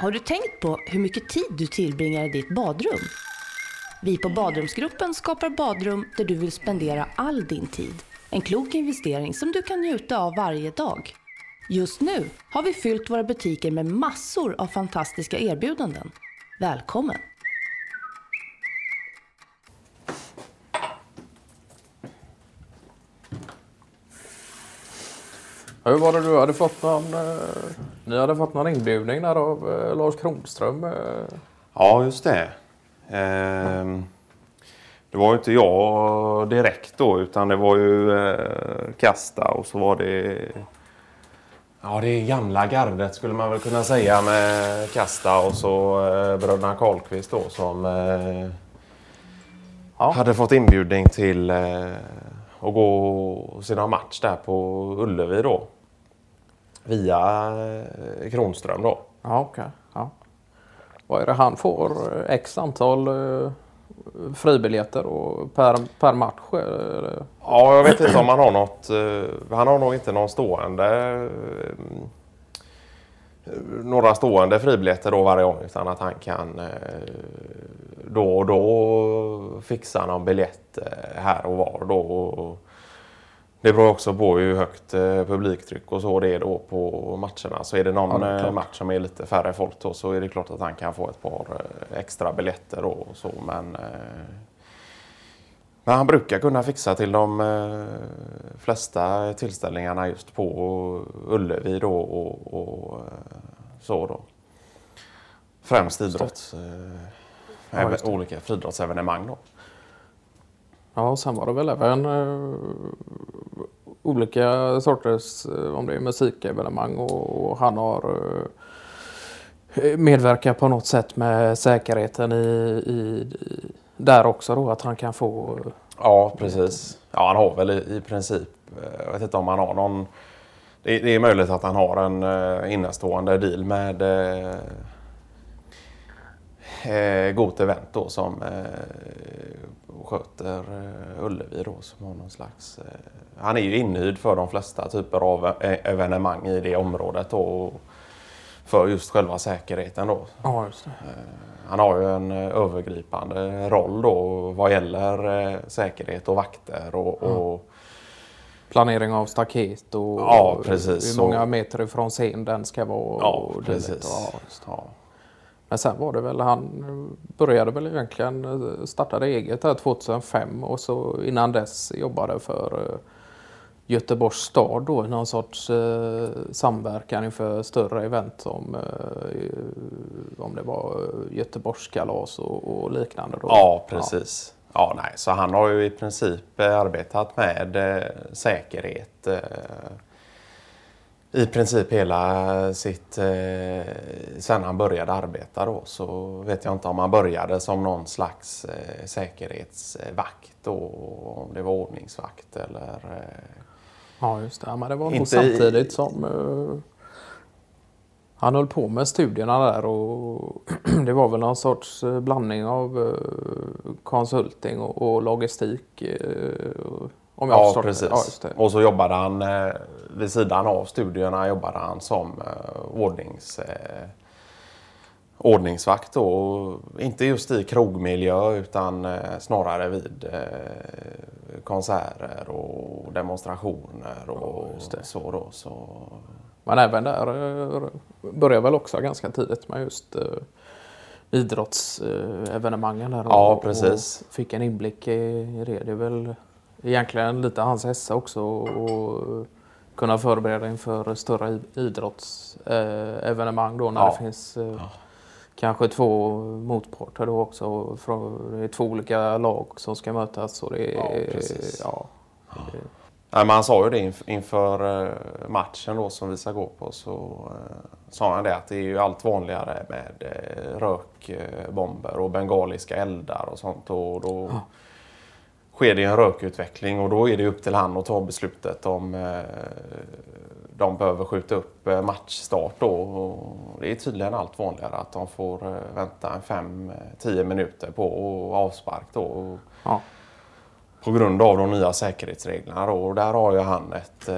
Har du tänkt på hur mycket tid du tillbringar i ditt badrum? Vi på Badrumsgruppen skapar badrum där du vill spendera all din tid. En klok investering som du kan njuta av varje dag. Just nu har vi fyllt våra butiker med massor av fantastiska erbjudanden. Välkommen! Hur var det du hade fått någon, eh, ni hade fått någon inbjudning där av eh, Lars Kronström? Eh. Ja, just det. Ehm, det var ju inte jag direkt då utan det var ju eh, Kasta och så var det Ja, det är gamla gardet skulle man väl kunna säga med Kasta och så eh, bröderna Karlqvist då som eh, Ja. hade fått inbjudning till eh, att gå och se någon match där på Ullevi då. Via eh, Kronström då. Ja, okej. Ja. Vad är det han får? eh, X antal eh, fribiljetter och per, per match? eller? Ja, jag vet inte om han har något. Han har nog inte någon stående. Några stående fribiljetter då varje gång utan att han kan då och då fixa någon biljett här och var då. Det beror också på hur högt eh, publiktryck och så det är då på matcherna. Så är det någon Ja, eh, match som är lite färre folk då så är det klart att han kan få ett par eh, extra biljetter då och så. Men men han brukar kunna fixa till de flesta tillställningarna just på Ullevi då och, och så då. Främst idrotts... Eh, Ja, olika friidrottsevenemang då. Ja, sen var det väl även eh, olika sorters, eh, om det är musikevenemang och, och han har eh, medverkat på något sätt med säkerheten i, i, i där också då att han kan få eh, Ja, precis. Ja, han har väl i, i princip... Eh, jag vet inte om han har någon... Det, det är möjligt att han har en uh, innestående deal med uh, eh, Got Event då som eh, sköter uh, Ullevi då som har någon slags... eh, han är ju inhyrd för de flesta typer av eh, evenemang i det området då. och För just själva säkerheten då. Ja, just det. Han har ju en eh, övergripande roll då vad gäller eh, säkerhet och vakter och, och Planering av staket och Ja, precis. hur många meter ifrån scen den ska vara. ja, precis. Ja. Ja. Men sen var det väl, han började väl egentligen, eh, startade eget där 2005 och så innan dess jobbade för eh, Göteborgs stad då någon sorts eh, samverkan inför större event som eh, om det var Göteborgskalas och, och liknande. Då. ja, precis. Ja, nej, så han har ju i princip arbetat med eh, säkerhet i princip hela sitt... Eh, sen han började arbeta då så vet jag inte om han började som någon slags eh, säkerhetsvakt då, om det var ordningsvakt eller... Eh, Ja, just det. Men det var nog Inte i- samtidigt som eh, han höll på med studierna där och det var väl någon sorts eh, blandning av eh, konsulting och, och logistik. Eh, om jag Ja, precis. Ja. Och så jobbade han eh, vid sidan av studierna jobbade han som eh, ordnings, eh, ordningsvakt. Då. Inte just i krogmiljö utan eh, snarare vid eh, konserter och demonstrationer och det. så. Då. så Men även där eh, började väl också ganska tidigt med just eh, idrottsevenemangen. Ja, och, precis. Och fick en inblick i i det. Det är väl egentligen lite hans esse också att kunna förbereda inför större idrottsevenemang då när Ja. det finns eh, kanske två motparter då också. Det är två olika lag som ska mötas. Och det är, Ja, ja, Nej, men han sa ju det inf- inför eh, matchen då som vi ska gå på. Så eh, sa han det att det är ju allt vanligare med rökbomber och bengaliska eldar och sånt. Och då sker det en rökutveckling och då är det upp till han att ta beslutet om eh, de behöver skjuta upp eh, matchstart då. Och det är tydligen allt vanligare att de får eh, vänta en 5-10 minuter på avspark då. Ja. på grund av de nya säkerhetsreglerna. Då. Och där har ju han ett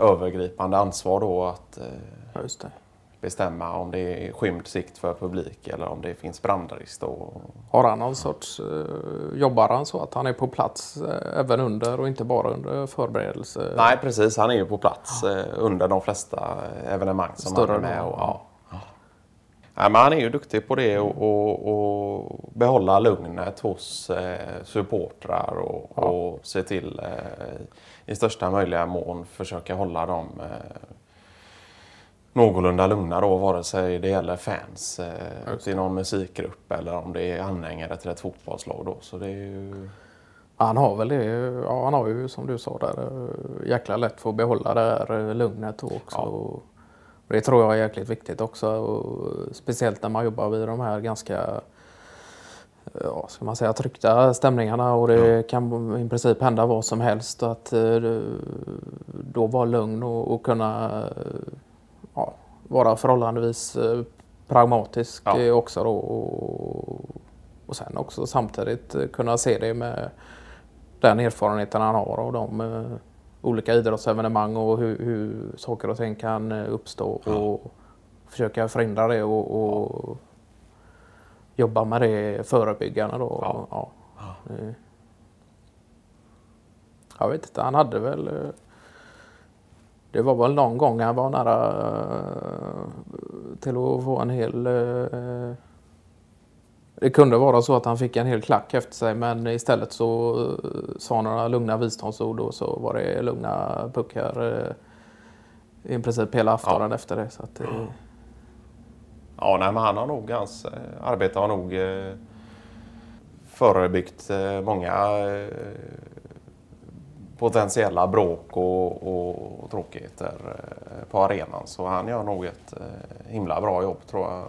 övergripande ansvar då att ja. Bestämma om det är skymd sikt för publik eller om det finns brandrisk. Då. Har han någon sorts, eh, jobbar han så att han är på plats eh, även under och inte bara under förberedelse? Nej precis, han är ju på plats eh, under de flesta evenemang som Större han är med. Och, ja. Ja, men han är ju duktig på det och, och, och behålla lugnet hos eh, supportrar och, och se till eh, i största möjliga mån försöka hålla dem eh, någorlunda lugna då, vare sig det gäller fans eh, till någon musikgrupp eller om det är anhängare till ett fotbollslag. Då. Så det är ju... Han har väl det, ja, han har ju som du sa där eh, jäkla lätt för att behålla det här eh, lugnet också. Och Det tror jag är jäkligt viktigt också. Och speciellt när man jobbar vid de här ganska ja, ska man säga, tryckta stämningarna och det kan i princip hända vad som helst. Att eh, då vara lugn och, och kunna eh, ja, vara förhållandevis eh, pragmatisk Ja. eh, också då. Och, och sen också samtidigt eh, kunna se det med den erfarenheten han har av de olika idrottsevenemang och hur, hur saker och ting kan uppstå och försöka förhindra det och, och jobba med det förebyggande då. Ja. Ja. Jag vet inte, han hade väl det var väl någon gång han var nära eh, till att få en hel... eh, Det kunde vara så att han fick en hel klack efter sig men istället så eh, sa han några lugna visdomsord och så var det lugna puckar eh, i princip hela aftonen efter det. Så att det, Ja, nej, men han har nog, hans eh, arbete har nog eh, förebyggt eh, många eh, potentiella bråk och, och tråkigheter eh, på arenan. Så han gör nog ett eh, himla bra jobb tror jag.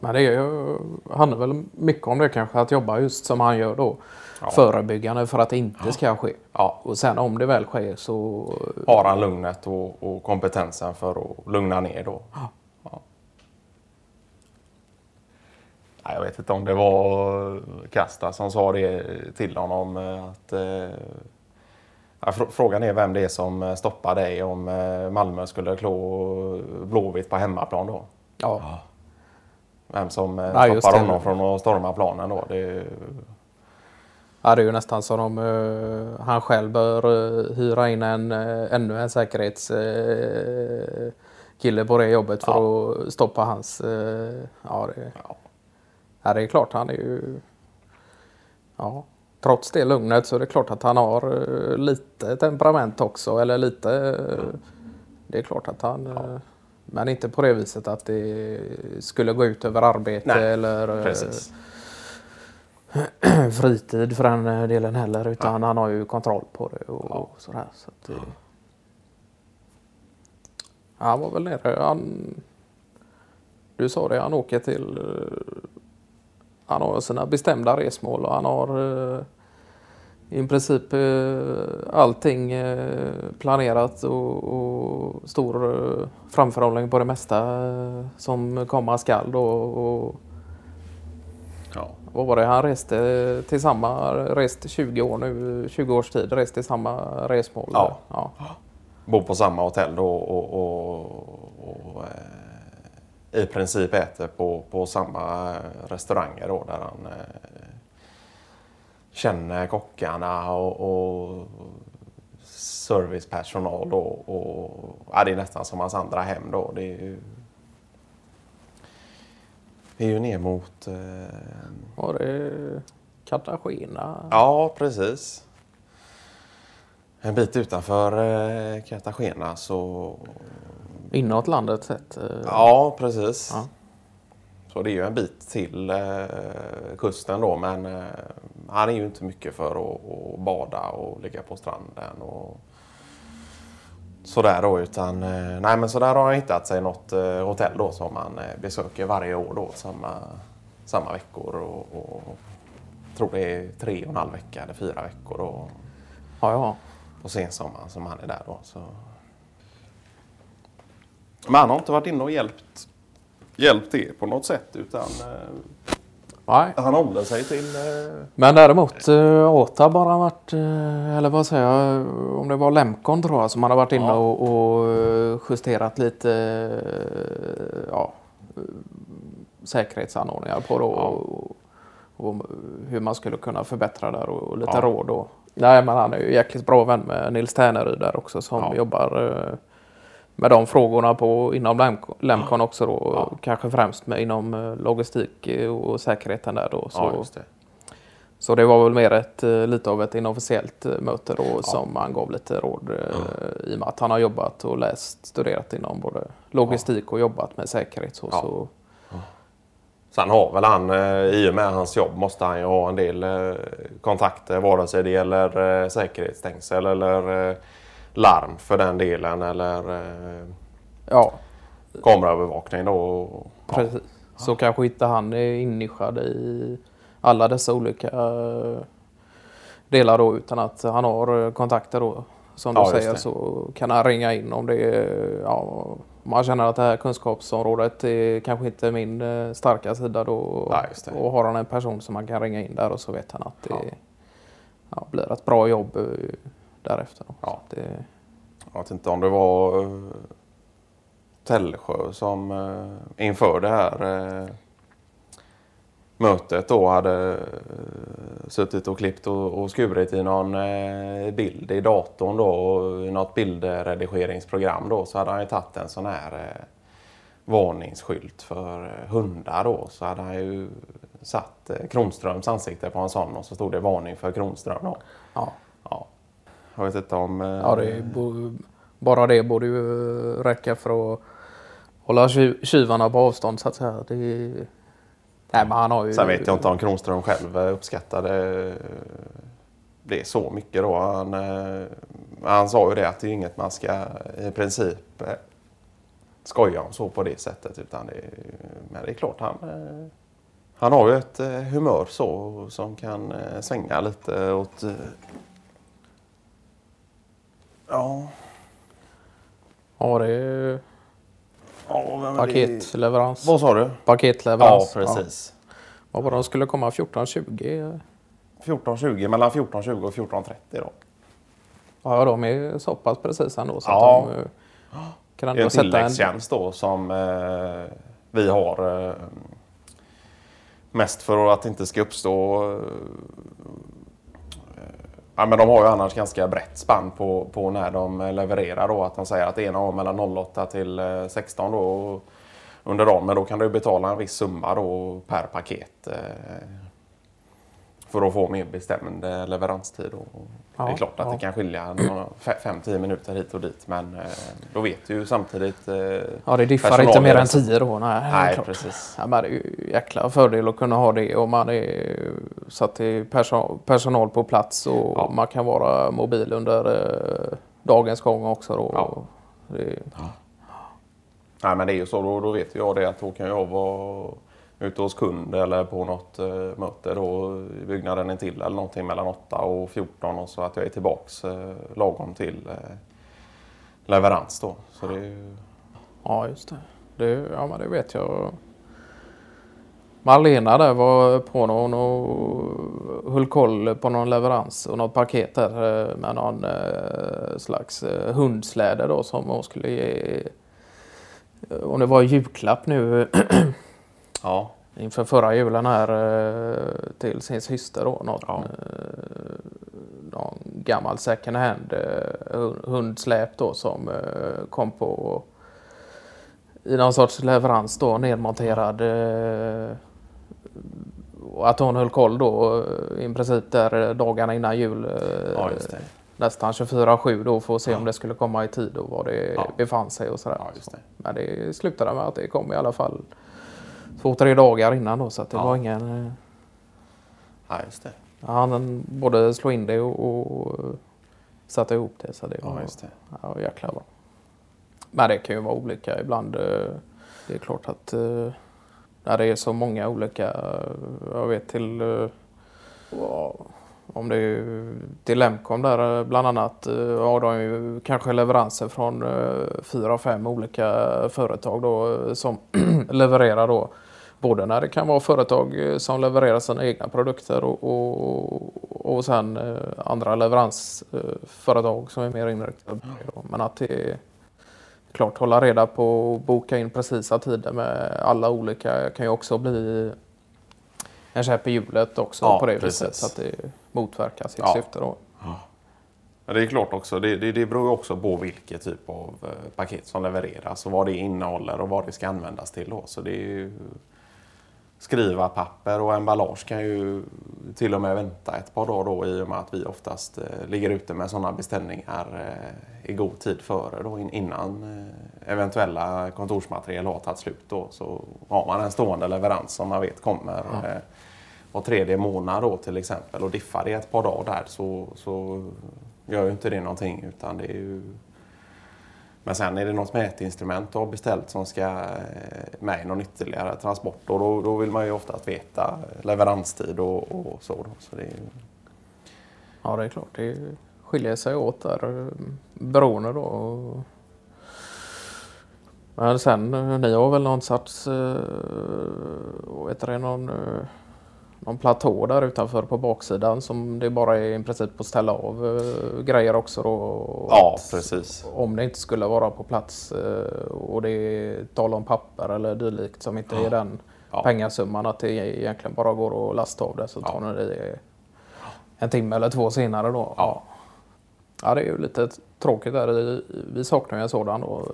Men det är ju, handlar väl mycket om det kanske, att jobba just som han gör då. Ja. Förebyggande för att det inte ska ske. Ja, Och sen om det väl sker så... har han lugnet och, och kompetensen för att lugna ner då. Ja. Ja. Nej, Jag vet inte om det var Kasta som sa det till honom. eh, Att, eh, ja, fr- frågan är vem det är som eh, stoppar dig om Malmö skulle klå Blåvitt på hemmaplan då. Ja. Vem som Ja, stoppar det. honom från att storma planen då. Det, ja, det är ju nästan som om eh, han själv bör eh, hyra in en, uh, ännu en säkerhetskille kille på det jobbet för att stoppa hans... ja, det, ja. Ja, det är klart han är ju... Ja, trots det lugnet så är det klart att han har eh, lite temperament också. Eller lite... eh, Det är klart att han... eh, Men inte på det viset att det skulle gå ut över arbete Nej, eller precis. fritid för den delen heller. Utan han har ju kontroll på det och, och sådär. Så att det... Han var väl nere. Han... Du sa det, han åker till... Han har sina bestämda resmål och han har eh, i princip eh, allting eh, planerat och, och stor eh, framförhållning på det mesta eh, som komma skall. då. Och, Ja. vad var det? Han reste till samma, rest 20 år nu, 20 års tid, rest till samma resmål. Ja. ja. Bor på samma hotell då och, och, och eh, i princip äter på, på samma restauranger då där han eh, känner kockarna och, och servicepersonal då. Och, ja, det är nästan som hans andra hem då. Det är ju, det är ju ner mot... Eh, Var det Cartagena? ja, precis. En bit utanför eh, Cartagena så Inåt landet sett? eh, Ja, precis. Ja. Så det är ju en bit till eh, kusten då, men eh, han är ju inte mycket för att, att bada och ligga på stranden och sådär då, utan eh, nej, men så där har han hittat sig något eh, hotell då som han eh, besöker varje år då, samma, samma veckor och, och tror det är tre och en halv vecka eller fyra veckor då, Ja, ja. på sensommaren som han är där då. Så. Men han har inte varit inne och hjälpt, hjälpt er på något sätt utan eh, Nej. Han håller sig till... Eh... Men däremot uh, Åtab har varit, uh, eller vad säger jag, om det var Lemcon tror jag som har varit inne ja. och, och, justerat lite uh, ja, säkerhetsanordningar på då. Ja. Och, och, hur man skulle kunna förbättra där och, lite ja. råd. Och, nej men han är ju jäkligt bra vän med Nils Täneryd där också som jobbar med de frågorna på, inom Lemcon också då. Ja. Kanske främst med, inom eh, logistik och säkerheten där då. Så, ja, det. så det var väl mer ett, eh, lite av ett inofficiellt eh, möte då ja. som han gav lite råd i och med att han har jobbat och läst, studerat inom både logistik och jobbat med säkerhet. Så, så. Sen har väl han, i och med hans jobb, måste han ju ha en del kontakter vare sig det gäller säkerhetsstängsel eller larm för den delen eller eh, ja. kameraövervakning då. Precis. Ja. Så kanske inte han är innischad i alla dessa olika eh, delar då utan att han har eh, kontakter då. Som du ja, säger så kan han ringa in om det är, ja, man känner att det här kunskapsområdet är kanske inte min starka sida då. Ja, och har han en person som man kan ringa in där och så vet han att det ja. blir ett bra jobb därefter. Ja. Det... Jag vet inte om det var uh, Tällsjö som uh, inför det här uh, mötet då hade uh, suttit och klippt och, och skurit i någon uh, bild i datorn då och i något bildredigeringsprogram då så hade han ju tagit en sån här varningsskylt för hundar då så hade han ju satt Kronströms ansikte på en sån och så stod det varning för Kronström då. Ja. Ja. Jag vet inte om... Eh, ja, det bara det borde ju räcka för att hålla tjuvarna på avstånd så att säga. Det, nej, men han har ju... Sen vet jag inte om Kronström själv uppskattade det så mycket då. Han, eh, han sa ju det att det är inget man ska i princip eh, skoja om så på det sättet. Utan det, men det är klart han, han har ju ett humör så som kan svänga lite åt Ja. Ja, det är ja, paketleverans. Det... Vad sa du? Paketleverans. Ja, precis. Ja. Vad var det? De skulle komma 14.20? 14.20, mellan 14.20 och 14.30 då. Ja, de är så pass precis ändå. Så ja. att de eh, kan ändå det är en tilläggstjänst en... då som eh, vi har eh, mest för att det inte ska uppstå eh, Ja, men de har ju annars ganska brett spann på, på när de levererar. Då, att de säger att det ena har mellan 08 till eh, 16 då, under dagen. Men då kan du betala en viss summa då per paket. Eh, Eh, för att få mer bestämd eh, leveranstid. Och ja, det är klart att ja. det kan skilja 5-10 minuter hit och dit. Men då vet du ju samtidigt... Ja, det diffar inte mer än 10 då. Nej, Nej precis. Ja, men det är ju jäkla fördel att kunna ha det om man är satt till personal, personal på plats och ja. man kan vara mobil under eh, dagens gång också. Då. Ja. Det... Nej, men det är ju så. Då, då vet jag det att då kan jag vara ute hos kund eller på något eh, möte då i byggnaden intill eller någonting mellan 8 och 14 och så att jag är tillbaks eh, lagom till eh, leverans då. Så det är Ja, just det. det. Ja, men det vet jag. Malena där var på någon och höll koll på någon leverans och något paket där eh, med någon eh, slags eh, hundsläde då som hon skulle ge. Om det var julklapp nu Ja. Inför förra julen här eh, till sin syster då. Något, ja. Eh, någon gammal second hand eh, hundsläp då som kom på i någon sorts leverans då nedmonterad. Och att hon höll koll då i princip där dagarna innan jul. Ja, nästan 24-7 då för att se ja. om det skulle komma i tid och var det ja. befann sig och sådär. Ja, det. Men det slutade med att det kom i alla fall två, tre dagar innan då så att det ja. var ingen... Eh, ja, just det. Han både slog in det och, och satte ihop det. Så det var, ja, just det. Ja, jäklar bra. Men det kan ju vara olika ibland. Eh, det är klart att eh, när det är så många olika, jag vet till om det är till Lemcom där bland annat har de ju kanske leveranser från fyra, fem olika företag då som levererar då Både när det kan vara företag eh, som levererar sina egna produkter och, och, och sen eh, andra leveransföretag som är mer inriktade på det. Men att det är klart hålla reda på och boka in precisa tider med alla olika kan ju också bli en käpp i hjulet också ja, på det precis. viset så att det motverkar sitt ja. syfte. Då. Ja. det är klart också, det, det, det beror också på vilket typ av eh, paket som levereras och vad det innehåller och vad det ska användas till. Då. Så det är ju, skriva papper och emballage kan ju till och med vänta ett par dagar då i och med att vi oftast eh, ligger ute med sådana beställningar eh, i god tid före då innan eh, eventuella kontorsmaterial har tagit slut då så har man en stående leverans som man vet kommer ja. var tredje månad då till exempel och diffar det ett par dagar där så, så gör ju inte det någonting utan det är ju men sen är det något mätinstrument du har beställt som ska eh, med i någon ytterligare transport och då, då vill man ju oftast veta leveranstid och, och så. Då. så det är... Ja, det är klart. Det skiljer sig åt där eh, beroende då. Men sen, eh, ni har väl någon sorts, vad heter det, någon någon platå där utanför på baksidan som det bara är i princip att ställa av uh, grejer också då. Ja, precis. Om det inte skulle vara på plats uh, och det är tal om papper eller dylikt som inte ja. är den ja. pengasumman att det egentligen bara går att lasta av det så tar ja. det en timme eller två senare då. Ja. ja, det är ju lite tråkigt där. Vi saknar ju en sådan då.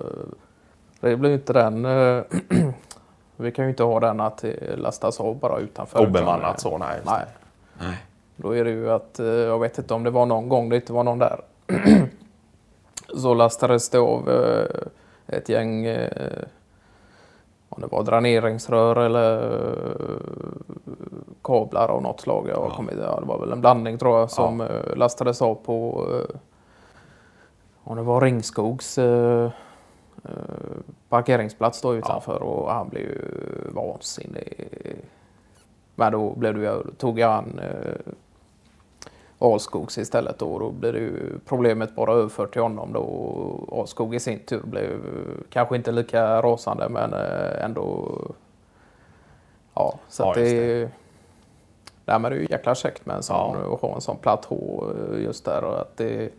Det blir inte den Vi kan ju inte ha den att det lastas av bara utanför. Obemannat så, nej. nej. nej. Då är det ju att, eh, jag vet inte om det var någon gång det inte var någon där. så lastades det av eh, ett gäng, eh, om det var dräneringsrör eller kablar av något slag. Jag ja. Kommit, ja, det var väl en blandning tror jag som ja. lastades av på, om det var Ringskogs Eh, parkeringsplats då utanför ja. och han blev ju vansinnig. Men då blev det, tog jag an eh, Alskogs istället då. Då blev det ju problemet bara överfört till honom då. Alskog i sin tur blev kanske inte lika rasande men eh, ändå. Ja, så ja, att det, det. Nej, men det är ju jäkla käckt med en sån, ja. att ha en sån platå just där. Och att det,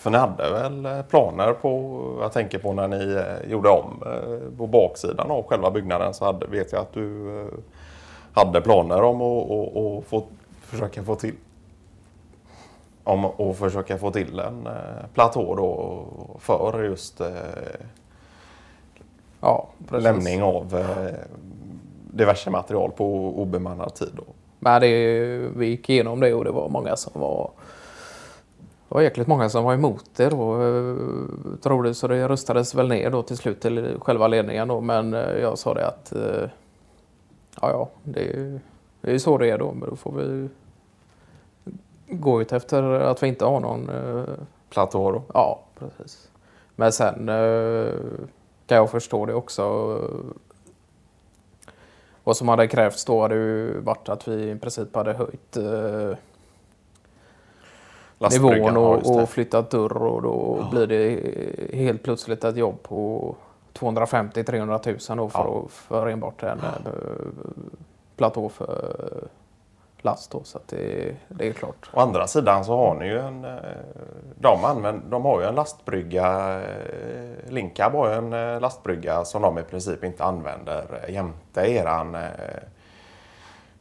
för ni hade väl eh, planer på, jag tänker på när ni eh, gjorde om eh, på baksidan av själva byggnaden så hade, vet jag att du hade planer om att och, och få, försöka få till om att försöka få till en platå då för just ja, lämning av diverse material på obemannad tid. Då. Men det, vi gick igenom det och det var många som var det var jäkligt många som var emot det då. Eh, tror det, så det röstades väl ner då till slut till själva ledningen då. Men eh, jag sa det att eh, ja, ja, det är, är så det är då. Men då får vi gå ut efter att vi inte har någon platå då. Ja, precis. Men sen kan jag förstå det också. Vad som hade krävts då hade ju varit att vi i princip hade höjt nivån och, och flyttat dörr och då ja. blir det helt plötsligt ett jobb på 250-300 000 för, ja. för enbart en ja. Eh, platå för last. Då, så det, det, är klart. Å andra sidan så har ni ju en... Eh, de, använder, de har ju en lastbrygga. Eh, Linkab har ju en lastbrygga som de i princip inte använder jämte eran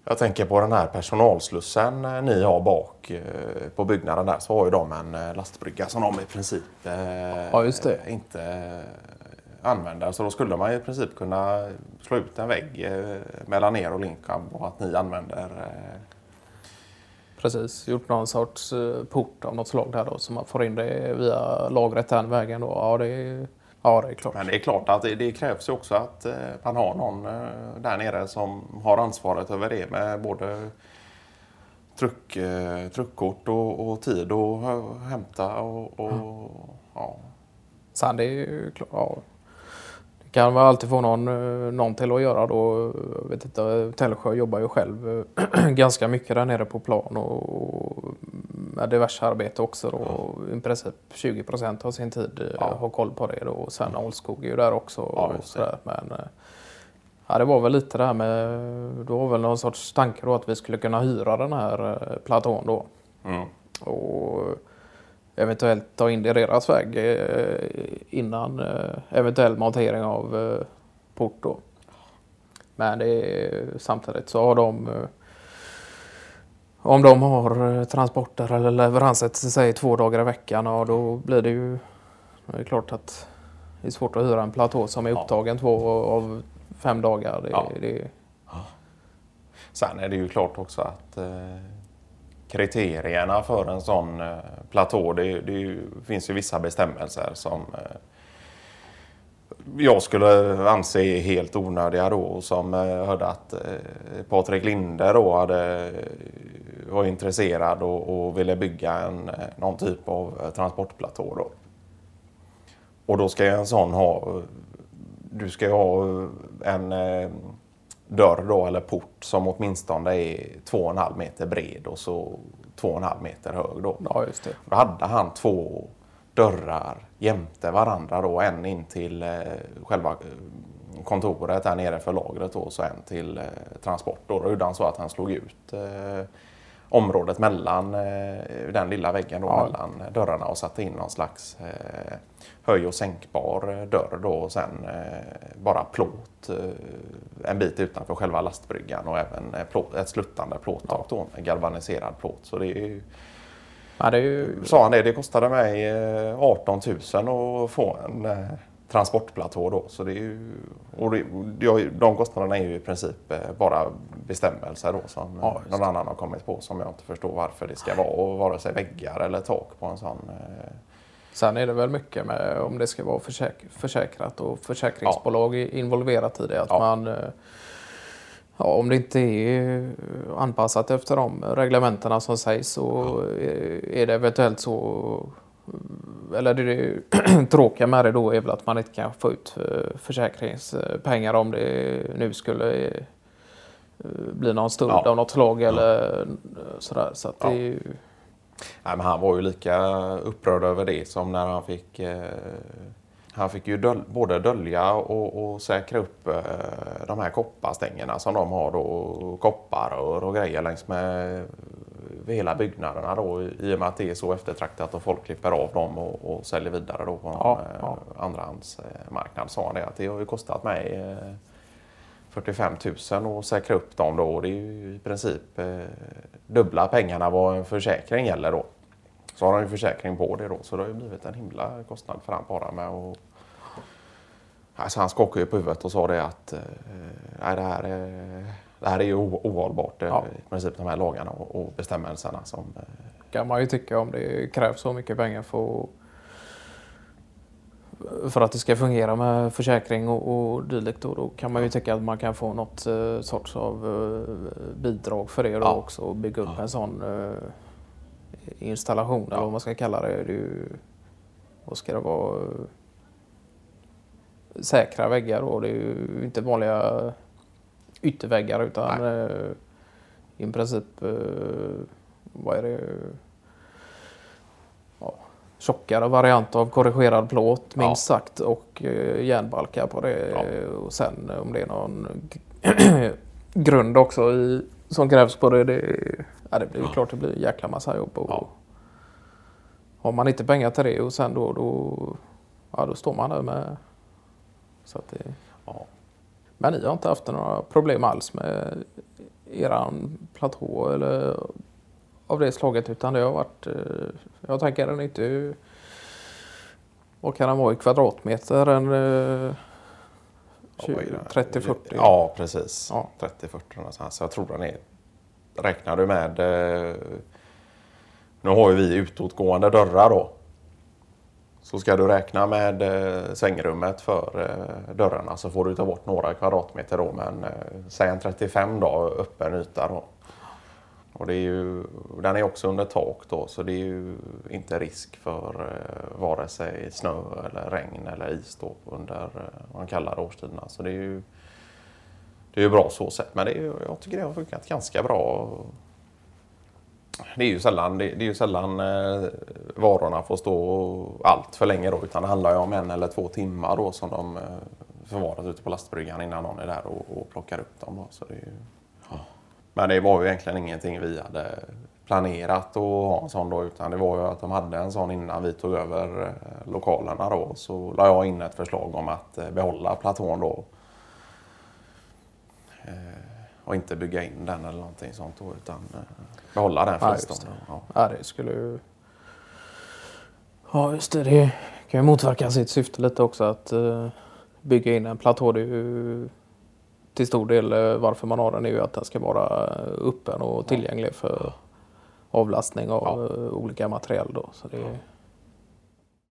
jag tänker på den här personalslussen eh, ni har bak eh, på byggnaden där så har ju de en eh, lastbrygga som de i princip ja, inte använder. Så då skulle man i princip kunna slå ut en vägg mellan er och Linkab och att ni använder Precis, gjort någon sorts port av något slag där då så man får in det via lagret den vägen. Då. Ja, det är Ja, det är klart. Men det är klart att det, det krävs också att eh, man har någon eh, där nere som har ansvaret över det med både truck, eh, truckkort och, och tid att hämta och, och mm. ja. Sen det är ju klart, ja. Kan man alltid få någon, någon till att göra då. Jag vet inte, Tällsjö jobbar ju själv ganska mycket där nere på plan och med diverse arbete också. Då. Ja. I princip 20 procent av sin tid eh, ja. har koll på det. Då. Och sen Olskog är ju där också. Ja, och sådär. Men, Ja, det var väl lite det här med, det var väl någon sorts tanke då att vi skulle kunna hyra den här eh, platån då. Mm. Och eventuellt ta in det i deras väg eh, innan eh, eventuell montering av eh, port då. Men det är, samtidigt så har de om de har transporter eller leveranser till sig två dagar i veckan och då blir det ju det är klart att det är svårt att hyra en platå som är Ja. upptagen två av fem dagar. Det, Ja. det, Sen är det ju klart också att eh, kriterierna för en sån eh, platå, det, det finns ju vissa bestämmelser som eh, jag skulle anse helt onödiga då och som eh, hörde att eh, Patrik Linde då hade, var intresserad och, och ville bygga en, någon typ av transportplatå då. Och då ska ju en sån ha, du ska ju ha en dörr då, eller port som åtminstone är 2,5 meter bred och så 2,5 meter hög. Då. ja, just det. Då hade han två dörrar jämte varandra. Då, en in till eh, själva eh, kontoret där nere för lagret och så en till eh, transport. Då. Då gjorde han så att han slog ut eh, området mellan eh, den lilla väggen då, Ja. mellan dörrarna och satte in någon slags eh, höj och sänkbar eh, dörr då och sen bara plåt en bit utanför själva lastbryggan och även plåt, ett sluttande plåttak då med galvaniserad plåt. Så det är ju, Ja, det är ju, sa han det, det kostade mig eh, 18 000 att få en transportplatå då. Så det är ju, och det, de kostnaderna är ju i princip eh, bara bestämmelser då som Ja, någon annan har kommit på som jag inte förstår varför det ska vara. Och vare sig väggar eller tak på en sån. eh, Sen är det väl mycket med om det ska vara försäk försäkrat och försäkringsbolag är involverat i det. Att Ja. man, eh, ja, om det inte är anpassat efter de reglementena som sägs så är det eventuellt så eller det tråkiga med det då är väl att man inte kan få ut eh, försäkringspengar om det nu skulle eh, bli någon stöld Ja. av något slag eller sådär. Så att det Ja. ju, Nej, men han var ju lika upprörd över det som när han fick eh, han fick ju döl, både dölja och, och säkra upp eh, de här kopparstängerna som de har då. Kopparrör och grejer längs med hela byggnaderna då i och med att det är så eftertraktat och folk klipper av dem och, och säljer vidare då på en Ja, eh, ja. andrahandsmarknad. Sa han det att det har ju kostat mig eh, 45 000 att säkra upp dem då. Och det är ju i princip eh, dubbla pengarna vad en försäkring gäller då. Så har han ju försäkring på det då. Så det har ju blivit en himla kostnad för han bara med att... Alltså han skakade ju på huvudet och sa det att eh, det, här är, det här är ju ohållbart. eh, Ja. I princip de här lagarna och, och bestämmelserna som... Eh, kan man ju tycka om det krävs så mycket pengar för att, för att det ska fungera med försäkring och, och dylikt. Då, då kan man ju tycka att man kan få något eh, sorts av bidrag för det Ja. också och bygga upp Ja. en sån installation eller vad man ska kalla det. det ju, vad ska det vara? Säkra väggar då. Det är ju inte vanliga ytterväggar utan eh, i princip, eh, vad är det? Ja, tjockare variant av korrigerad plåt minst sagt och eh, järnbalkar på det. Ja. Och sen om det är någon grund också i, som krävs på det. Det, ja, det blir klart det blir en jäkla massa jobb. Och, Ja. Har man inte pengar till det och sen då, då, ja, då står man där med... Så att det, ja. Men ni har inte haft några problem alls med eran platå eller av det slaget utan det har varit, eh, jag tänker den är inte, vad kan den vara i kvadratmeter? En eh, Ja, vad är det? 30-40? Ja, precis. Ja. 30-40 någonstans. Så jag tror den är... Räknar du med... Eh, nu har ju vi utåtgående dörrar då. Så ska du räkna med eh, svängrummet för eh, dörrarna så får du ta bort några kvadratmeter då. Men eh, säg en 35 då, öppen yta då. Och det är ju, den är också under tak då så det är ju inte risk för eh, vare sig snö eller regn eller is då under eh, kallare årstiderna. Så det är ju det är ju bra så sett. Men det är jag tycker det har funkat ganska bra. Det är ju sällan, det, det är ju sällan eh, varorna får stå allt för länge då utan det handlar ju om en eller två timmar då som de eh, förvaras ute på lastbryggan innan någon är där och, och plockar upp dem. Då. Så det är ju, Men det var ju egentligen ingenting vi hade planerat att ha en sån då utan det var ju att de hade en sån innan vi tog över eh, lokalerna då. Så la jag in ett förslag om att eh, behålla platån då. Eh, Eh, och inte bygga in den eller någonting sånt då utan behålla den det. Ja. Ja, det skulle ju... Ja, just det. Det kan ju motverka sitt syfte lite också att eh, bygga in en platå. Det är ju till stor del eh, varför man har den är ju att den ska vara eh, öppen och tillgänglig för avlastning av Ja. eh, olika material. Då. Så det,